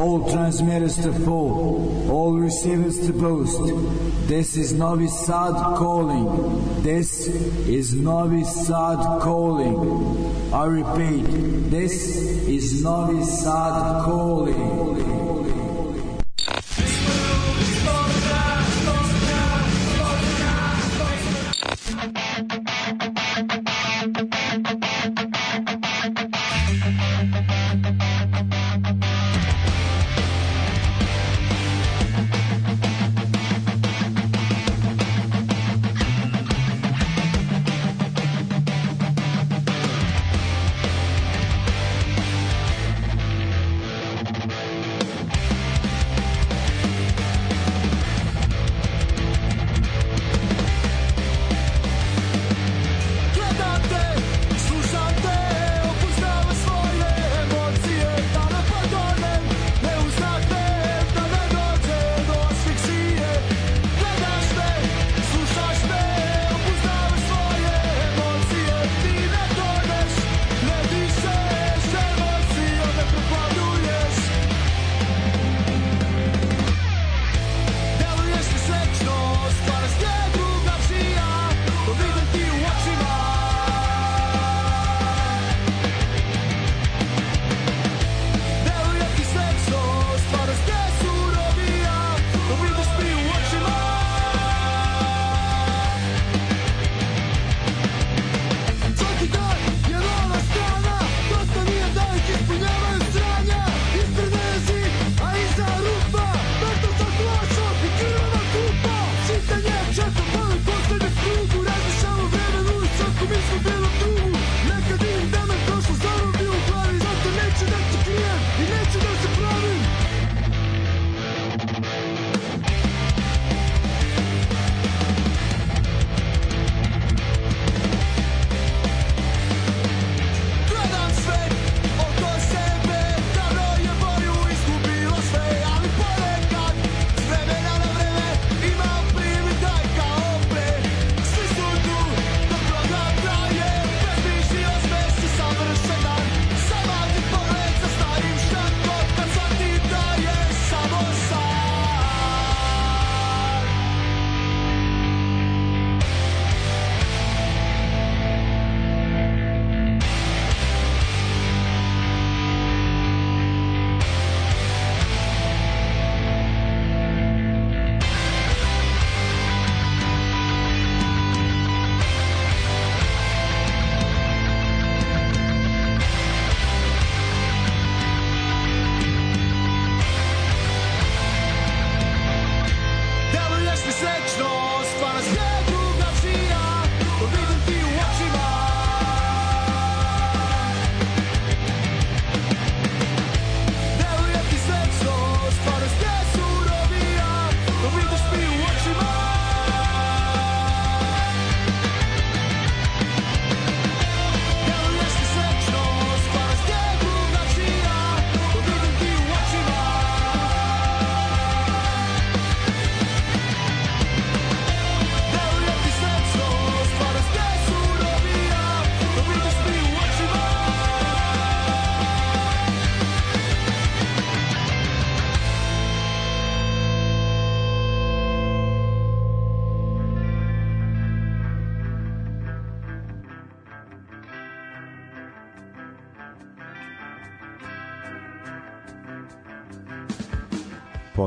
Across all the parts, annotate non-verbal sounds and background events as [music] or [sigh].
all transmitters to full, all receivers to boost. This is Novi Sad calling. This is Novi Sad calling. I repeat, this is Novi Sad calling.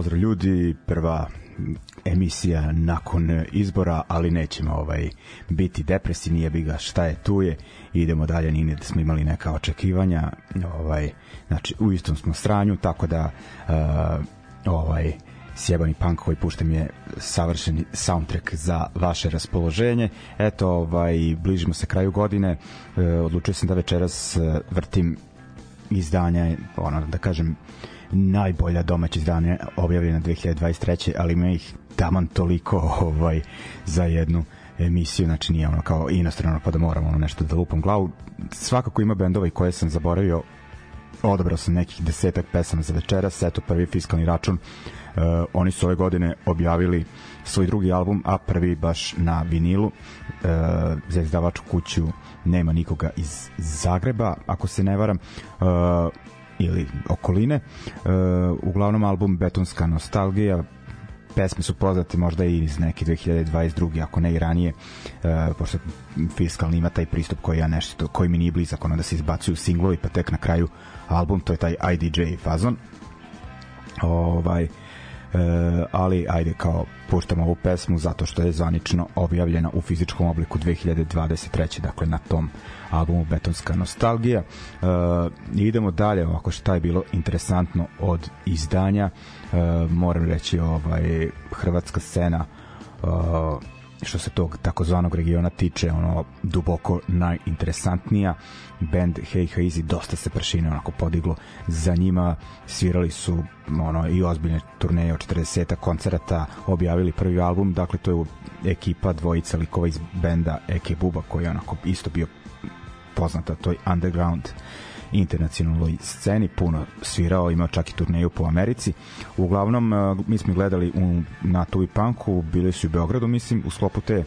Pozdrav ljudi, prva emisija nakon izbora, ali nećemo ovaj biti depresivni, jebi ga šta je tu je. Idemo dalje, nije da smo imali neka očekivanja, ovaj znači u istom smo stranju, tako da uh, ovaj sjebani punk koji puštam je savršeni soundtrack za vaše raspoloženje. Eto, ovaj, bližimo se kraju godine. E, odlučio sam da večeras e, vrtim izdanja, ono, da kažem, najbolja domaća izdanja objavljena 2023. ali ima ih taman toliko ovaj, za jednu emisiju, znači nije ono kao inostrano pa da moramo ono nešto da lupam glavu. Svakako ima bendova i koje sam zaboravio, odabrao sam nekih desetak pesama za večeras, eto prvi fiskalni račun, uh, oni su ove godine objavili svoj drugi album, a prvi baš na vinilu, uh, za izdavačku kuću nema nikoga iz Zagreba, ako se ne varam, uh, ili okoline. Uh, uglavnom album Betonska nostalgija pesme su poznate možda i iz neke 2022. ako ne i ranije uh, pošto fiskalni ima taj pristup koji ja nešto koji mi nije blizak ono da se izbacuju singlovi pa tek na kraju album to je taj IDJ fazon ovaj Uh, ali ajde kao puštamo ovu pesmu zato što je zvanično objavljena u fizičkom obliku 2023. dakle na tom albumu Betonska nostalgija uh, idemo dalje ovako šta je bilo interesantno od izdanja uh, moram reći ovaj hrvatska scena uh, što se tog takozvanog regiona tiče ono duboko najinteresantnija. Band Hey Hazy dosta se pršine onako podiglo za njima. Svirali su ono i ozbiljne turneje od 40 koncerata objavili prvi album. Dakle to je ekipa dvojica likova iz benda Eke Buba koji je onako isto bio poznata toj underground internacionalnoj sceni, puno svirao, imao čak i turneju po Americi. Uglavnom, e, mi smo gledali u, na Tuvi Punku, bili su u Beogradu, mislim, u sklopu te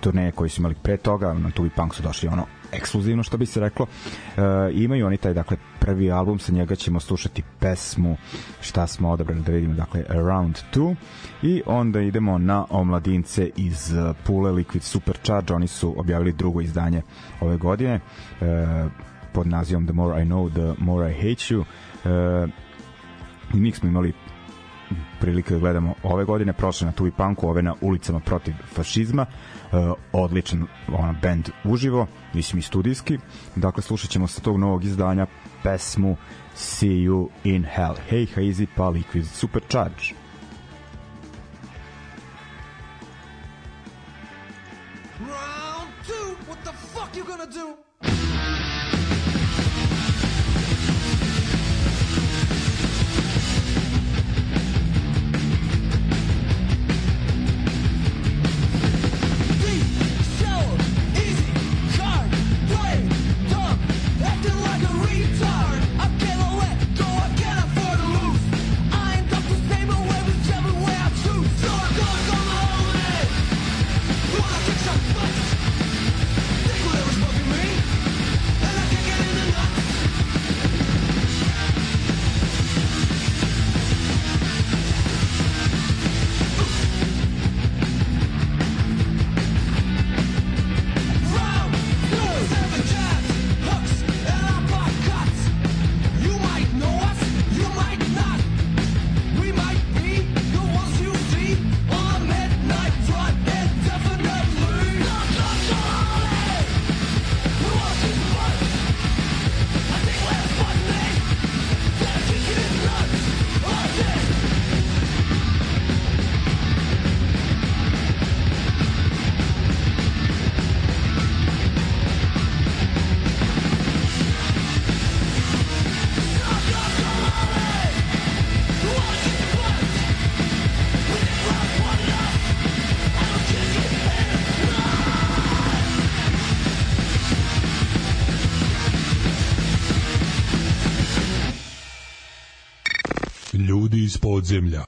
turneje koji su imali pre toga, na Tuvi Punk su došli ono ekskluzivno što bi se reklo. E, imaju oni taj dakle prvi album, sa njega ćemo slušati pesmu šta smo odabrali da vidimo, dakle Around 2 i onda idemo na omladince iz Pule Liquid Supercharge, oni su objavili drugo izdanje ove godine. E, pod nazivom The More I Know, The More I Hate You. E, I mi smo imali prilike da gledamo ove godine, prošle na Tuvi Punku, ove na ulicama protiv fašizma, e, odličan ona, band uživo, mislim i studijski. Dakle, slušat ćemo sa tog novog izdanja pesmu See You in Hell. Hey, Hazy, pa Liquid Supercharge. Podzemlja.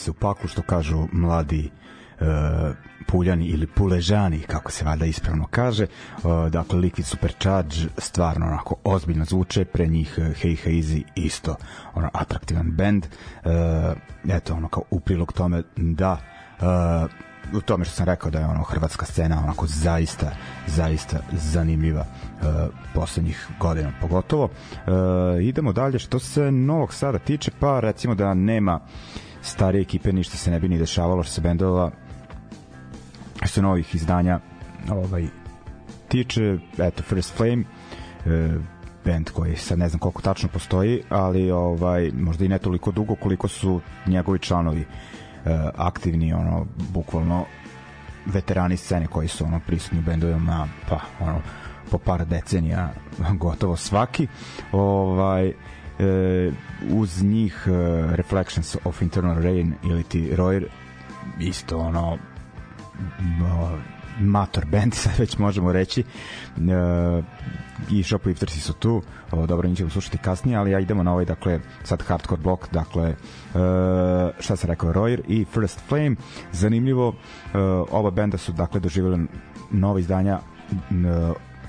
Se u paklu što kažu mladi uh, puljani ili puležani, kako se vada ispravno kaže. Uh, dakle, Liquid Supercharge stvarno onako ozbiljno zvuče, pre njih uh, Hey Hazy isto ono atraktivan band. Uh, eto, ono kao u prilog tome da uh, u tome što sam rekao da je ono hrvatska scena onako zaista zaista zanimljiva uh, poslednjih godina pogotovo. Uh, idemo dalje što se Novog Sada tiče, pa recimo da nema starije ekipe, ništa se ne bi ni dešavalo što se bendova što novih izdanja ovaj tiče, eto First Flame uh, band koji sad ne znam koliko tačno postoji, ali ovaj možda i ne toliko dugo koliko su njegovi članovi E, aktivni ono bukvalno veterani scene koji su ono prisutni u bendovima pa ono po par decenija gotovo svaki ovaj e, uz njih e, Reflections of Internal Rain ili ti Royer isto ono mator band, [laughs] sad već možemo reći. E, I Shopliftersi su tu, o, dobro, njih ćemo slušati kasnije, ali ja idemo na ovaj, dakle, sad hardcore blok, dakle, e, šta se rekao, Royer i First Flame. Zanimljivo, e, oba benda su, dakle, doživjeli nova izdanja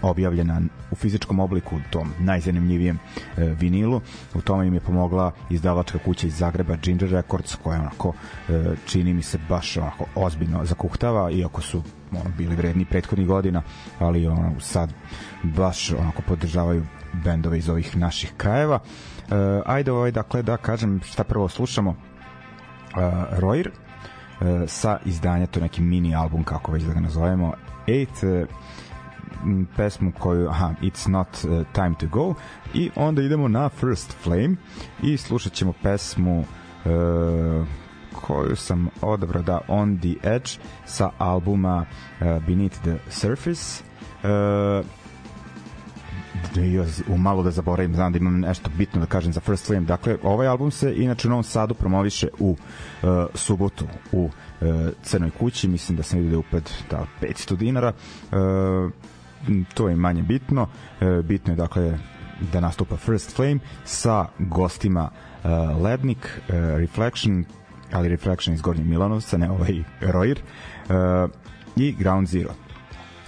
objavljena u fizičkom obliku tom najzanimljivijem e, vinilu. U tome im je pomogla izdavačka kuća iz Zagreba Ginger Records koja onako e, čini mi se baš onako ozbiljno zakuhtava iako su ono, bili vredni prethodnih godina, ali ono, sad baš onako podržavaju bendove iz ovih naših krajeva. E, ajde ovaj, dakle, da kažem šta prvo slušamo. E, Royer, e, sa izdanja, to neki mini album, kako već da ga nazovemo, 8, pesmu koju, aha, It's Not uh, Time to Go i onda idemo na First Flame i slušat ćemo pesmu uh, koju sam odabrao da On the Edge sa albuma uh, Beneath the Surface uh, u malo da zaboravim, znam da imam nešto bitno da kažem za First Flame. Dakle, ovaj album se inače u Novom Sadu promoviše u uh, subotu u uh, Crnoj kući, mislim da sam vidio da je upad da, 500 dinara. Uh, to je manje bitno. E, bitno je dakle da nastupa First Flame sa gostima uh, Lednik, uh, Reflection, ali Reflection iz Gornjeg Milanovca, ne ovaj uh, i Ground Zero.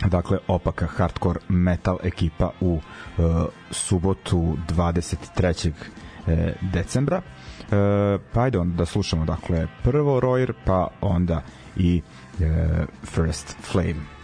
Dakle, opaka hardcore metal ekipa u subotu 23. Uh, decembra. Uh, pa ajde onda da slušamo dakle prvo Royer, pa onda i First Flame.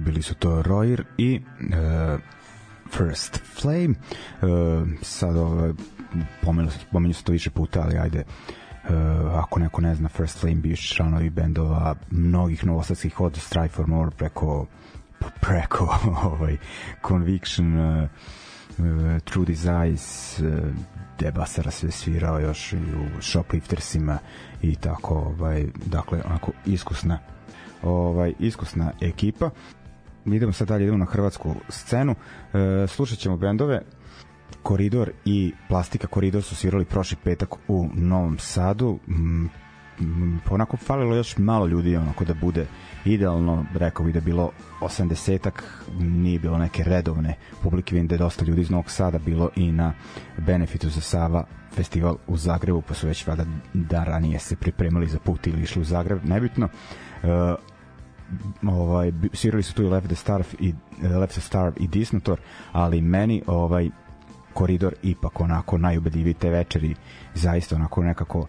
Bili su to Royer i uh, First Flame. Uh, sad ovaj, pomenuo se to više puta, ali ajde Uh, ako neko ne zna First Flame bivši članovi bendova mnogih novosadskih od Strive for More preko preko [laughs] ovaj Conviction uh, uh, True Desires uh, Debasara sve svirao još i u Shopliftersima i tako ovaj dakle onako iskusna ovaj iskusna ekipa idemo sad dalje idemo na hrvatsku scenu. E, slušat ćemo bendove. Koridor i Plastika Koridor su svirali prošli petak u Novom Sadu. Mm, mm, onako falilo još malo ljudi onako da bude idealno, rekao bih da bilo 80-ak, nije bilo neke redovne publike, vidim da je dosta ljudi iz Novog Sada bilo i na benefitu za Sava festival u Zagrebu, pa su već vada da ranije se pripremali za put ili išli u Zagreb, nebitno. Uh, ovaj svirali su tu i Left the Star i Left the Star i Disnotor, ali meni ovaj koridor ipak onako najubedljiviji te večeri zaista onako nekako uh,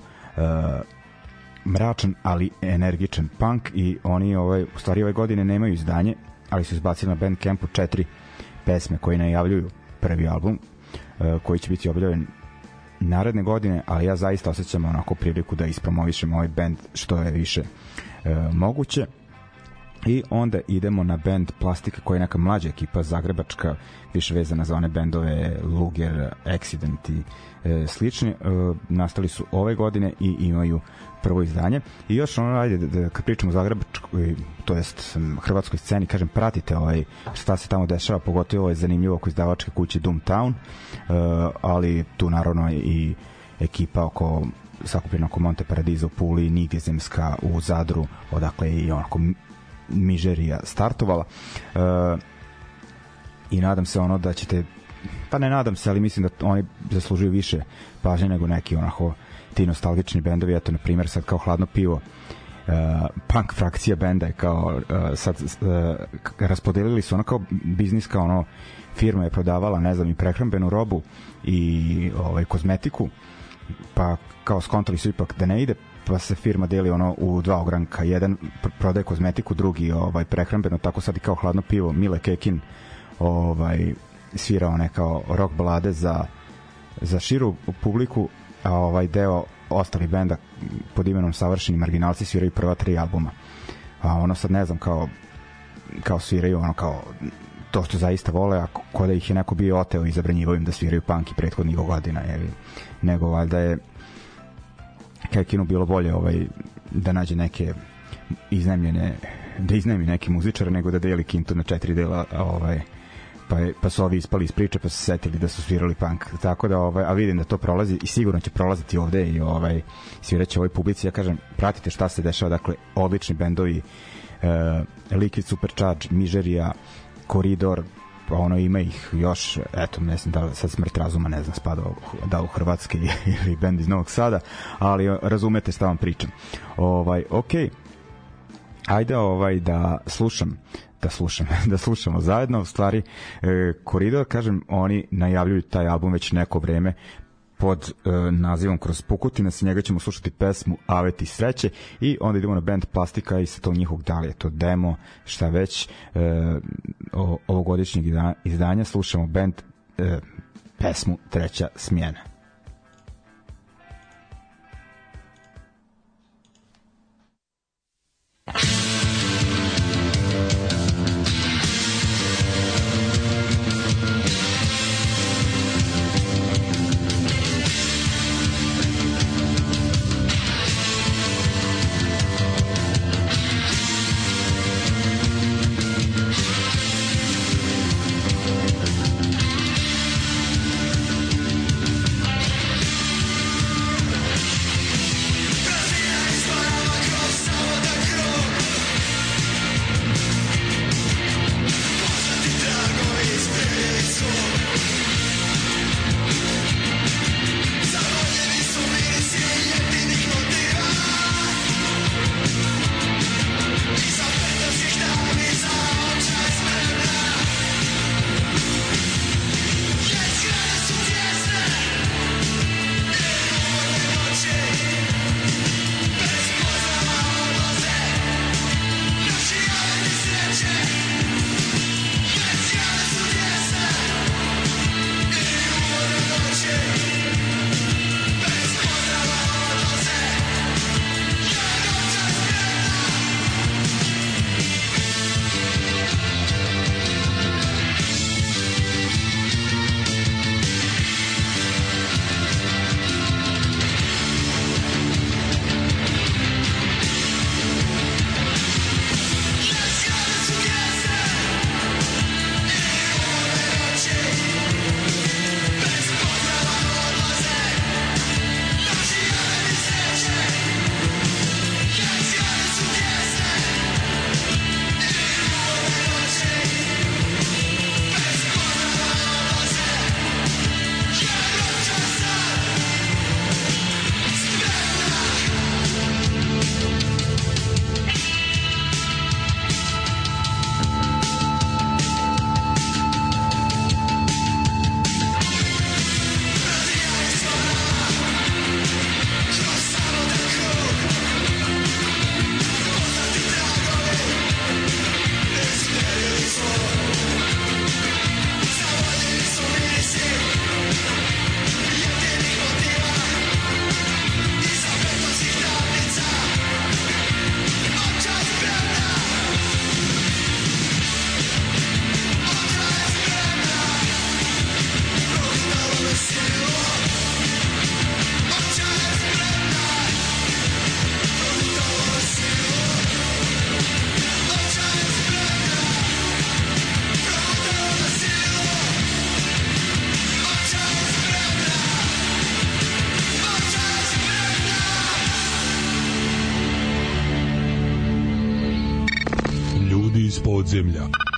mračan ali energičan punk i oni ovaj u stvari ove godine nemaju izdanje ali su izbacili na Bandcampu četiri pesme koje najavljuju prvi album uh, koji će biti objavljen naredne godine, ali ja zaista osjećam onako priliku da ispromovišem ovaj band što je više uh, moguće i onda idemo na band Plastika koja je neka mlađa ekipa zagrebačka više vezana za one bendove Luger, Accident i e, slični. E, nastali su ove godine i imaju prvo izdanje. I još ono ajde da, da kad pričamo o zagrebačkoj to jest hrvatskoj sceni kažem pratite ovaj šta se tamo dešava pogotovo je zanimljivo oko izdavačke kuće Doomtown e, ali tu naravno i ekipa oko sakupljena oko Monte Paradiso u Puli, Nigezemska u Zadru, odakle i onako Mižerija startovala. E, I nadam se ono da ćete pa ne nadam se, ali mislim da oni zaslužuju više pažnje nego neki onako ti nostalgični bendovi, eto na primjer sad kao hladno pivo. Uh, punk frakcija benda je kao uh, sad uh, raspodelili su ono kao biznis kao ono firma je prodavala ne znam i prehrambenu robu i ovaj kozmetiku pa kao skontali su ipak da ne ide pa se firma deli ono u dva ogranka, jedan prodaje kozmetiku, drugi ovaj prehrambeno, tako sad i kao hladno pivo, Mile Kekin ovaj svirao neka rock balade za za širu publiku, a ovaj deo ostali benda pod imenom Savršeni marginalci sviraju prva tri albuma. A ono sad ne znam kao kao sviraju ono kao to što zaista vole, a ko da ih je neko bio oteo i zabranjivao im da sviraju punk i prethodnih godina, je, nego valjda je Kekinu bilo bolje ovaj, da nađe neke iznajmljene da iznajmi neki muzičar nego da deli kintu na četiri dela ovaj pa, je, pa su ovi ispali iz priče pa su se setili da su svirali punk. Tako da ovaj, a vidim da to prolazi i sigurno će prolaziti ovde i ovaj sviraće ovoj publici. Ja kažem pratite šta se dešava. Dakle odlični bendovi uh, Liquid Supercharge Mižerija Koridor pa ono ima ih još, eto, ne znam da sad smrt razuma, ne znam, spada da u Hrvatske [laughs] ili bend iz Novog Sada, ali razumete šta vam pričam. Ovaj, okej, okay. ajde ovaj da slušam da slušam, [laughs] da slušamo zajedno, u stvari e, Koridor, kažem, oni najavljuju taj album već neko vreme, pod e, nazivom Kroz Pukutina, sa njega ćemo slušati pesmu Aveti sreće i onda idemo na band Plastika i sa tog njihovog da li je to demo, šta već e, ovogodišnjeg izdanja slušamo band e, pesmu Treća smjena. Iz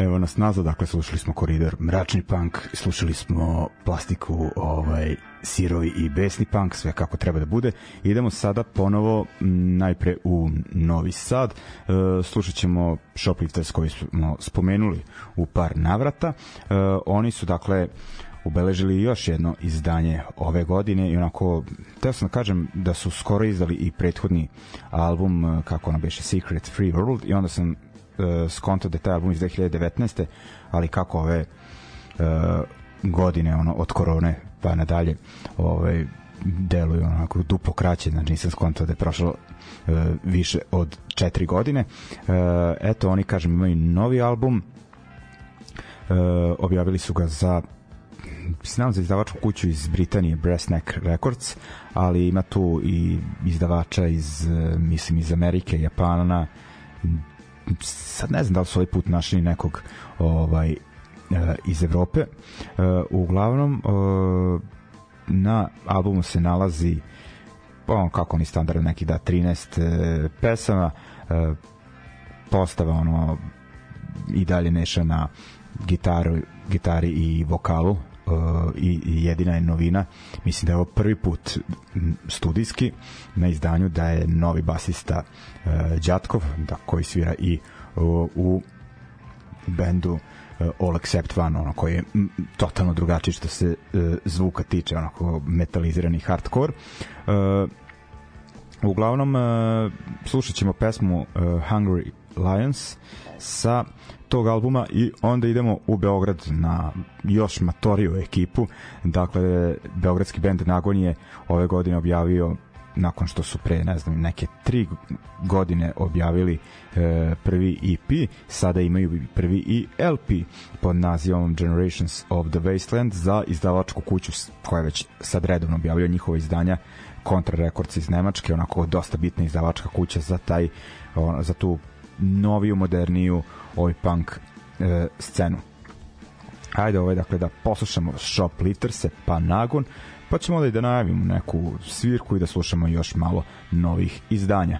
podzemlja. nas nazad, dakle slušali smo koridor mračni punk, slušali smo plastiku ovaj sirovi i besni punk, sve kako treba da bude. Idemo sada ponovo najpre u Novi Sad. E, slušat ćemo Shoplifters koji smo spomenuli u par navrata. E, oni su dakle ubeležili još jedno izdanje ove godine i onako, teo sam da kažem da su skoro izdali i prethodni album, e, kako ono beše, Secret Free World i onda sam skonto da je taj album iz 2019. ali kako ove uh, godine ono od korone pa nadalje ovaj deluju onako duplo kraće, znači nisam skonto da je prošlo uh, više od četiri godine. Uh, eto, oni, kažem, imaju novi album, uh, objavili su ga za znam za izdavačku kuću iz Britanije Brassneck Records, ali ima tu i izdavača iz, mislim, iz Amerike, Japana, sad ne znam da li su ovaj put našli nekog ovaj eh, iz Evrope. Uh, uglavnom uh, na albumu se nalazi pa on kako oni standard neki da 13 uh, pesama postava ono i dalje neša na gitaru, gitari i vokalu i, jedina je novina mislim da je ovo prvi put studijski na izdanju da je novi basista uh, Đatkov da, koji svira i u bendu uh, All Except One, ono koji je totalno drugačiji što se uh, zvuka tiče, onako metalizirani hardcore. Uh, uglavnom, uh, slušat ćemo pesmu uh, Hungry Lions sa tog albuma i onda idemo u Beograd na još matoriju ekipu. Dakle, beogradski bend Nagon je ove godine objavio nakon što su pre, ne znam, neke tri godine objavili e, prvi EP, sada imaju prvi i LP pod nazivom Generations of the Wasteland za izdavačku kuću koja već sad redovno objavio njihova izdanja Contra Records iz Nemačke, onako dosta bitna izdavačka kuća za taj on, za tu noviju, moderniju ovaj punk e, scenu. Ajde ovaj dakle da poslušamo Shop Litterse pa Nagon pa ćemo da i da najavimo neku svirku i da slušamo još malo novih izdanja.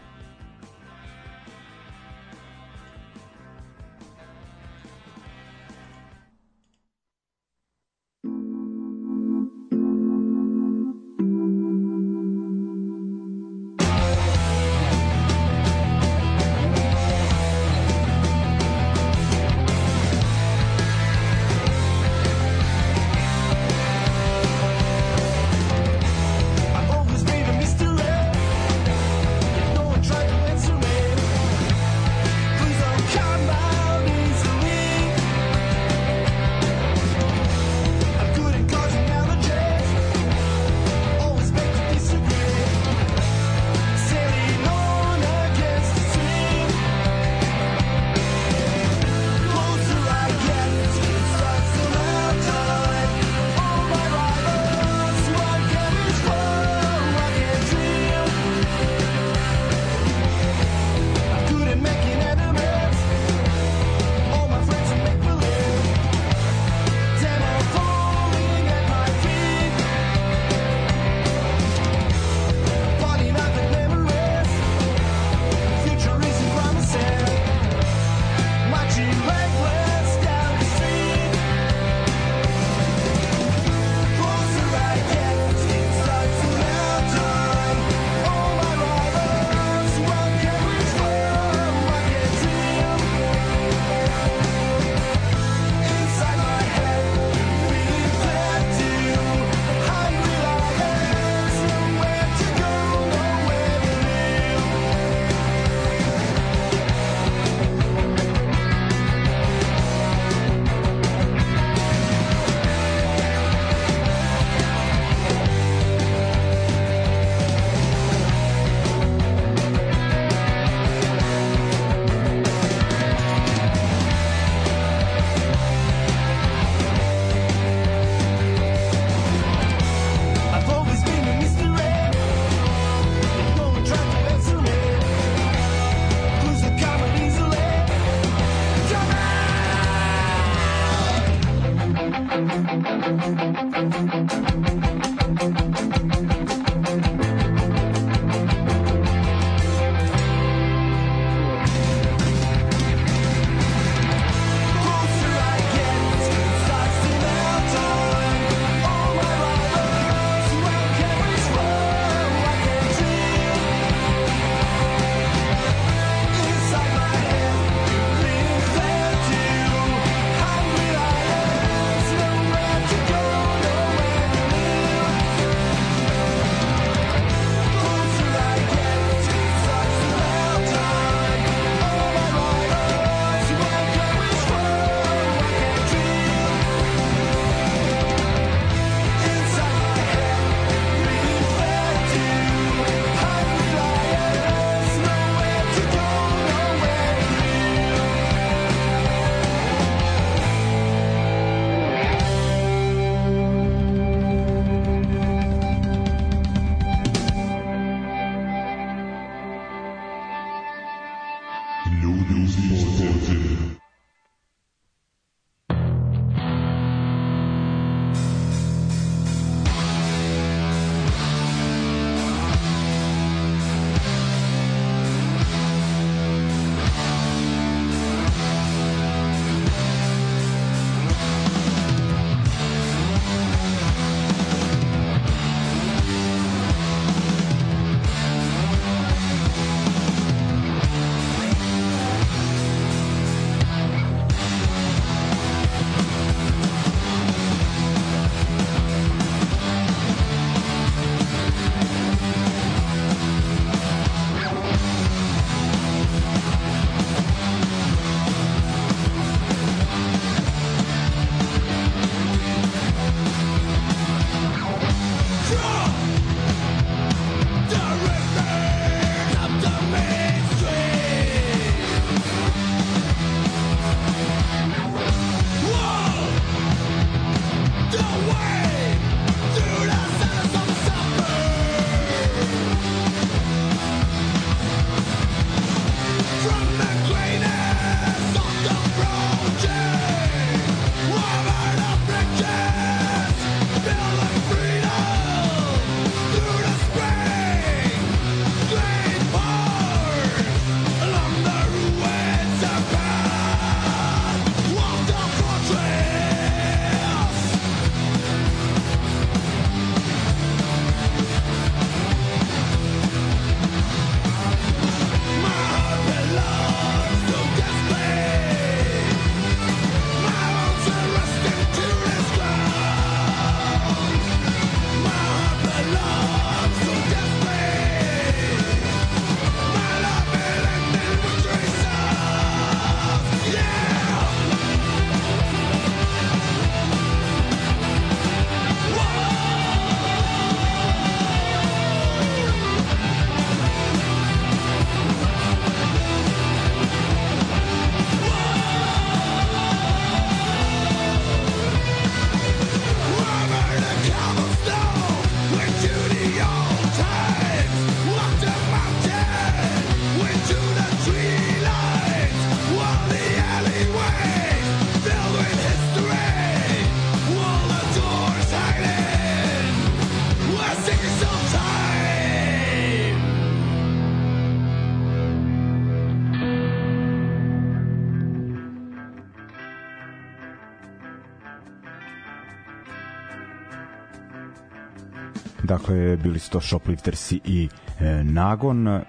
Dakle, bili su to Shopliftersi i e, Nagon,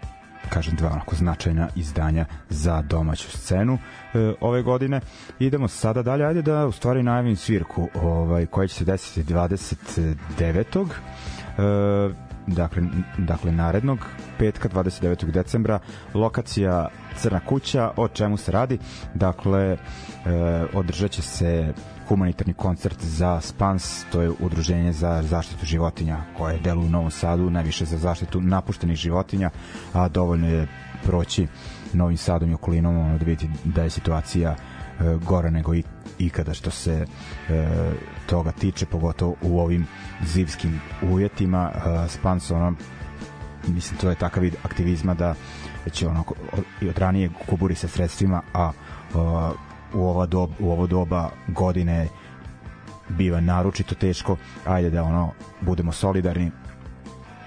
kažem dva onako značajna izdanja za domaću scenu e, ove godine. Idemo sada dalje, ajde da u stvari najavim svirku ovaj, koja će se desiti 29. E, dakle, dakle narednog petka 29. decembra lokacija Crna kuća, o čemu se radi dakle e, održat će se humanitarni koncert za SPANS, to je udruženje za zaštitu životinja koje deluje u Novom Sadu, najviše za zaštitu napuštenih životinja, a dovoljno je proći Novim Sadom i okolinom, ono da vidite da je situacija e, gora nego i, ikada što se e, toga tiče, pogotovo u ovim zimskim uvjetima. E, SPANS, ono, mislim, to je takav vid aktivizma da će ono, od ranije kuburi sa sredstvima, a u, ova doba, u ovo doba godine biva naročito teško. Ajde da ono budemo solidarni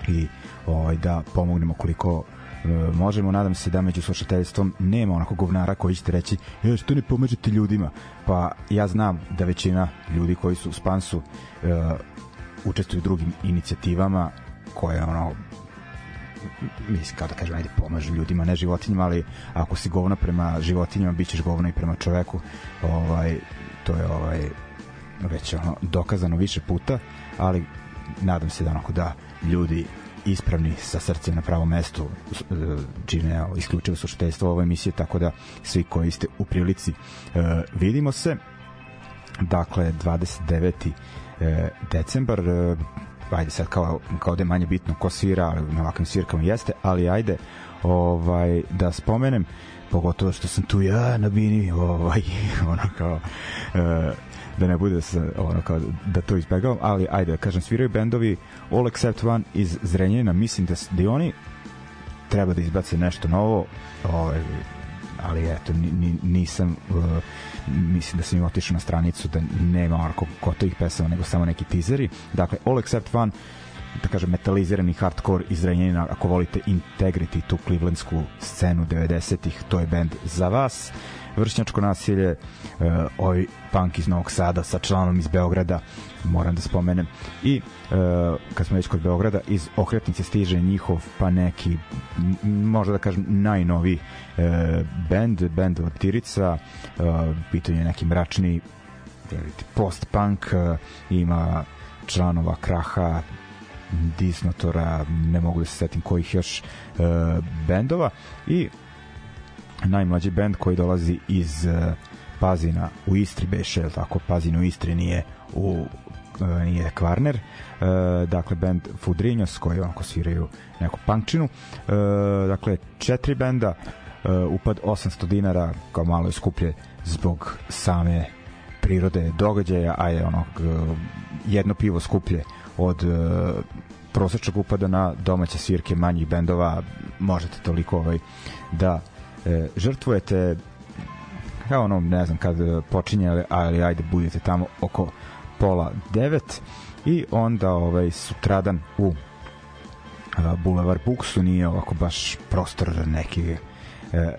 i ovaj da pomognemo koliko e, možemo, nadam se da među slušateljstvom nema onako govnara koji ćete reći e, što ne pomažete ljudima? Pa ja znam da većina ljudi koji su u Spansu e, učestvuju u drugim inicijativama koje ono mislim kao da kažem ajde pomažu ljudima ne životinjama ali ako si govna prema životinjama bit ćeš govna i prema čoveku ovaj to je ovaj već ono dokazano više puta ali nadam se da onako da ljudi ispravni sa srcem na pravom mestu e, čine isključivo sušteljstvo ove emisije tako da svi koji ste u prilici e, vidimo se dakle 29. E, decembar ajde sad kao, kao da je manje bitno ko svira, ali na ovakvim svirkama jeste, ali ajde ovaj, da spomenem, pogotovo što sam tu ja na bini, ovaj, [laughs] ono kao, e, da ne bude se, ono kao da to izbegavam, ali ajde da kažem, sviraju bendovi All Except One iz Zrenjanina, mislim da, da oni treba da izbace nešto novo, ovaj, ali eto ni, nisam uh, mislim da sam im otišao na stranicu da nema onako gotovih pesama nego samo neki tizeri. Dakle All Except One da kažem metalizirani hardcore iz Renjanina ako volite Integrity tu clevelandsku scenu 90-ih to je band za vas. Vršnjačko nasilje ovaj punk iz Novog Sada sa članom iz Beograda moram da spomenem. I uh, kad smo već kod Beograda iz okretnice stiže njihov pa neki možda da kažem najnoviji uh, band band Tirica uh, pitanje neki mračni post-punk uh, ima članova Kraha Disnotora, ne mogu da se setim kojih još uh, bendova. I najmlađi bend koji dolazi iz uh, Pazina u Istri beše, tako? Pazin u Istri nije u nije Kvarner. Uh, dakle band Fudrinjos koji onako sviraju neku punkčinu. Uh, dakle četiri benda uh, upad 800 dinara kao malo je skuplje zbog same prirode događaja a je ono jedno pivo skuplje od prosečnog upada na domaće svirke manjih bendova. Možete toliko ovaj da e, žrtvujete. Kao ono ne znam kad počinje ali ajde budete tamo oko pola devet i onda ovaj sutradan u a, Boulevard Buksu nije ovako baš prostor neki e,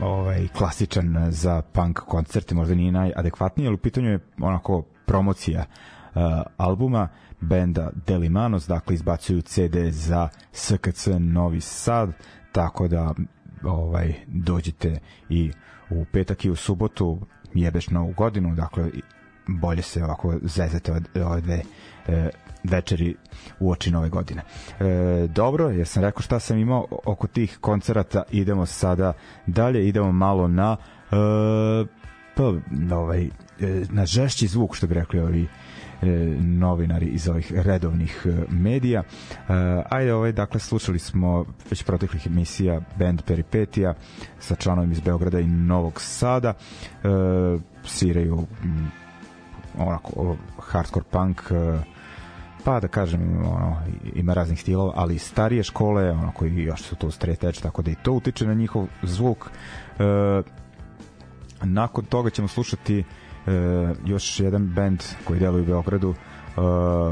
ovaj klasičan za punk koncerte možda nije najadekvatniji ali u pitanju je onako promocija uh, albuma benda Delimanos, dakle izbacuju CD za SKC Novi Sad, tako da ovaj dođite i u petak i u subotu jebeš novu godinu, dakle bolje se ovako zezete ove, ove dve e, večeri u oči nove godine. E, dobro, ja sam rekao šta sam imao oko tih koncerata, idemo sada dalje, idemo malo na e, pa, ovaj, e, na žešći zvuk, što bi rekli ovi e, novinari iz ovih redovnih e, medija. E, ajde, ovaj, dakle, slušali smo već proteklih emisija band Peripetija sa članovima iz Beograda i Novog Sada. E, sviraju m, onako hardcore punk e, pa da kažem ono, ima raznih stilova ali starije škole ono koji još su to straight edge tako da i to utiče na njihov zvuk. E, nakon toga ćemo slušati e, još jedan band koji deluje u Beogradu e,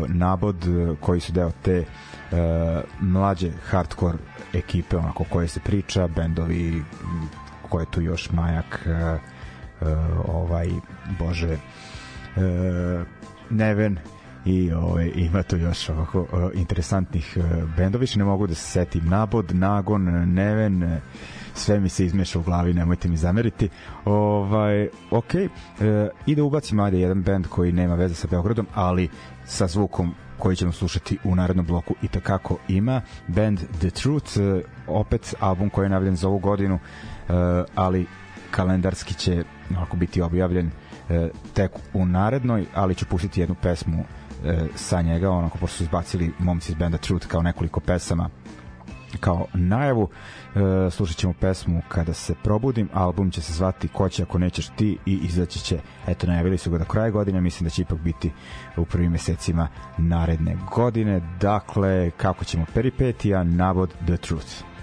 Nabod koji su deo te e, mlađe hardcore ekipe onako koje se priča bendovi koje je tu još Majak e, e, ovaj bože e, Neven i ovaj, ima tu još ovako interesantnih uh, bendova, ne mogu da se setim. Nabod, Nagon, Neven, uh, sve mi se izmeša u glavi, nemojte mi zameriti. Ovaj, ok, e, i da ubacim ajde jedan band koji nema veze sa Beogradom, ali sa zvukom koji ćemo slušati u narednom bloku i takako ima. Band The Truth, e, opet album koji je navljen za ovu godinu, e, ali kalendarski će onako biti objavljen e, tek u narednoj, ali ću pustiti jednu pesmu e, sa njega, onako pošto su izbacili momci iz benda Truth kao nekoliko pesama kao najavu. E, slušat ćemo pesmu Kada se probudim, album će se zvati Ko će ako nećeš ti i izaći će, eto najavili su ga do kraja godine, mislim da će ipak biti u prvim mesecima naredne godine, dakle kako ćemo? Peripetija, navod The Truth.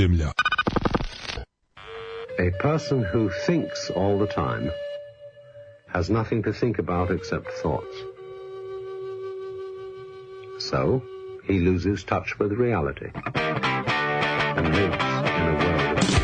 Podzemlja. A person who thinks all the time has nothing to think about except thoughts. So, he loses touch with reality and lives in a world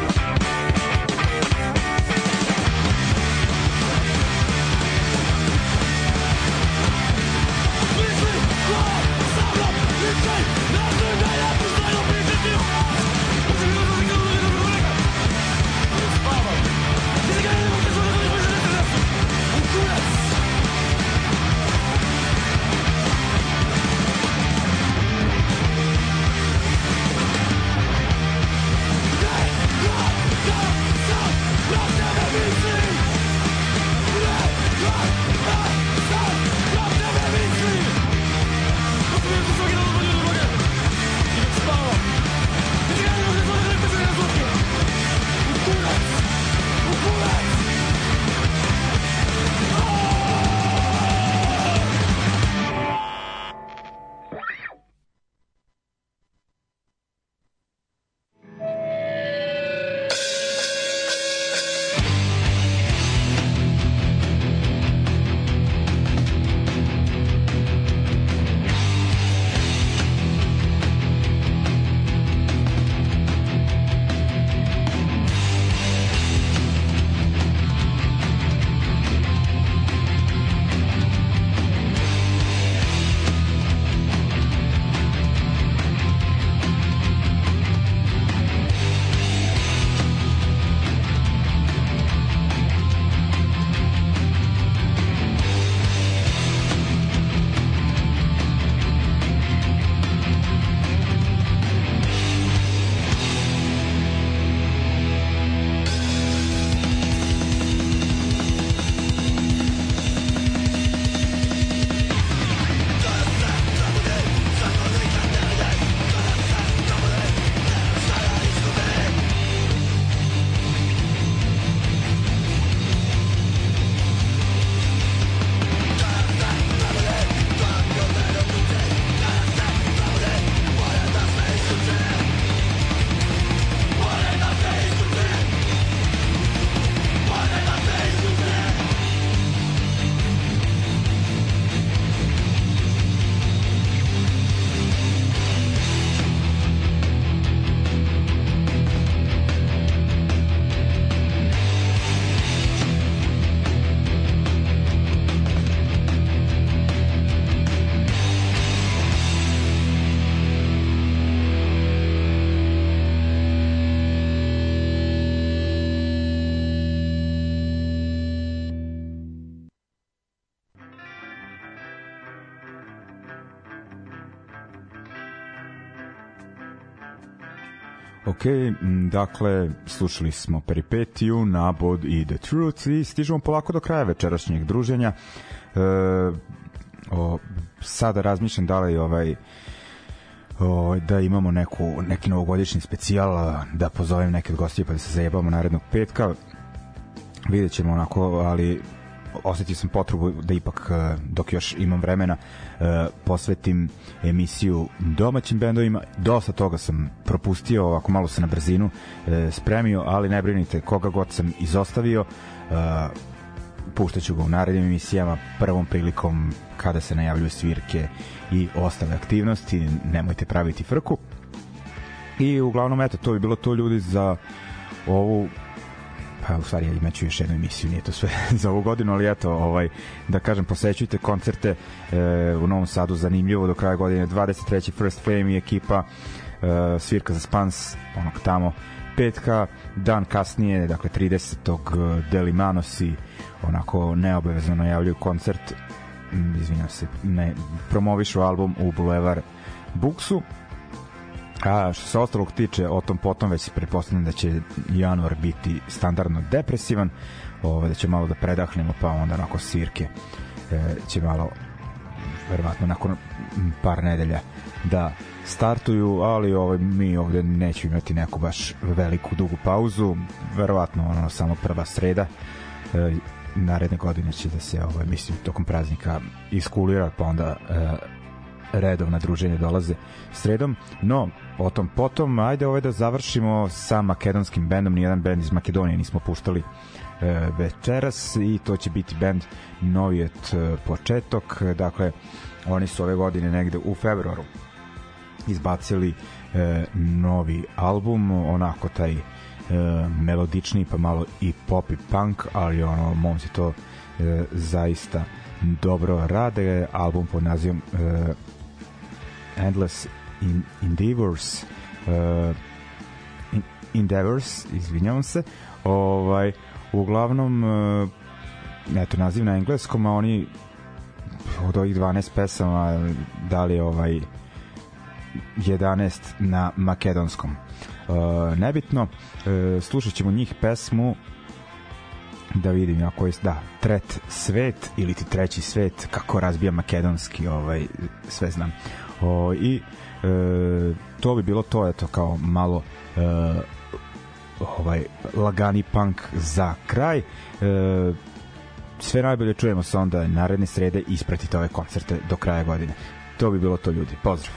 Ok, dakle, slušali smo Peripetiju, Nabod i The Truth i stižemo polako do kraja večerašnjeg druženja. E, o, sada razmišljam da li ovaj o, da imamo neku, neki novogodišnji specijal, da pozovem neke od gostija pa da se zajebamo narednog petka. Vidjet ćemo onako, ali osetio sam potrebu da ipak e, dok još imam vremena e, posvetim emisiju domaćim bendovima. Dosta toga sam propustio ovako malo se na brzinu e, spremio ali ne brinite koga god sam izostavio puštaću ga u narednim emisijama prvom prilikom kada se najavljuju svirke i ostale aktivnosti nemojte praviti frku. I uglavnom eto to bi bilo to ljudi za ovu pa u stvari ja imaću još jednu emisiju, nije to sve [laughs] za ovu godinu, ali eto, ovaj, da kažem, posećujte koncerte e, u Novom Sadu, zanimljivo do kraja godine, 23. First Flame i ekipa e, svirka za Spans, onog tamo, petka, dan kasnije, dakle 30. Delimanosi onako neobavezno najavljuju koncert izvinjam se, ne, promovišu album u Boulevard Buksu A što se ostalog tiče, o tom potom već pretpostavljam da će januar biti standardno depresivan, ovaj, da će malo da predahnemo, pa onda onako sirke e, će malo verovatno nakon par nedelja da startuju, ali ovaj, mi ovde nećemo imati neku baš veliku dugu pauzu, verovatno ono samo prva sreda e, naredne godine će da se ovaj, mislim tokom praznika iskulira pa onda e, redovna druženja dolaze sredom, no o tom potom, ajde ovaj da završimo sa makedonskim bendom, nijedan bend iz Makedonije nismo puštali večeras i to će biti band Novijet početok. Dakle oni su ove godine negde u februaru izbacili novi album onako taj e, melodični pa malo i pop i punk ali ono momci to e, zaista dobro rade. Album pod nazivom e, Endless in, Endeavors uh, in, Endeavors izvinjavam se ovaj uglavnom uh, eto naziv na engleskom a oni od ovih 12 pesama dali ovaj 11 na makedonskom. Uh, nebitno uh, slušat ćemo njih pesmu da vidim ja koji da tret svet ili ti treći svet kako razbija makedonski ovaj sve znam o, i e, to bi bilo to eto kao malo e, ovaj lagani punk za kraj. E, sve najbolje čujemo se onda naredne srede ispratite ove koncerte do kraja godine. To bi bilo to ljudi. Pozdrav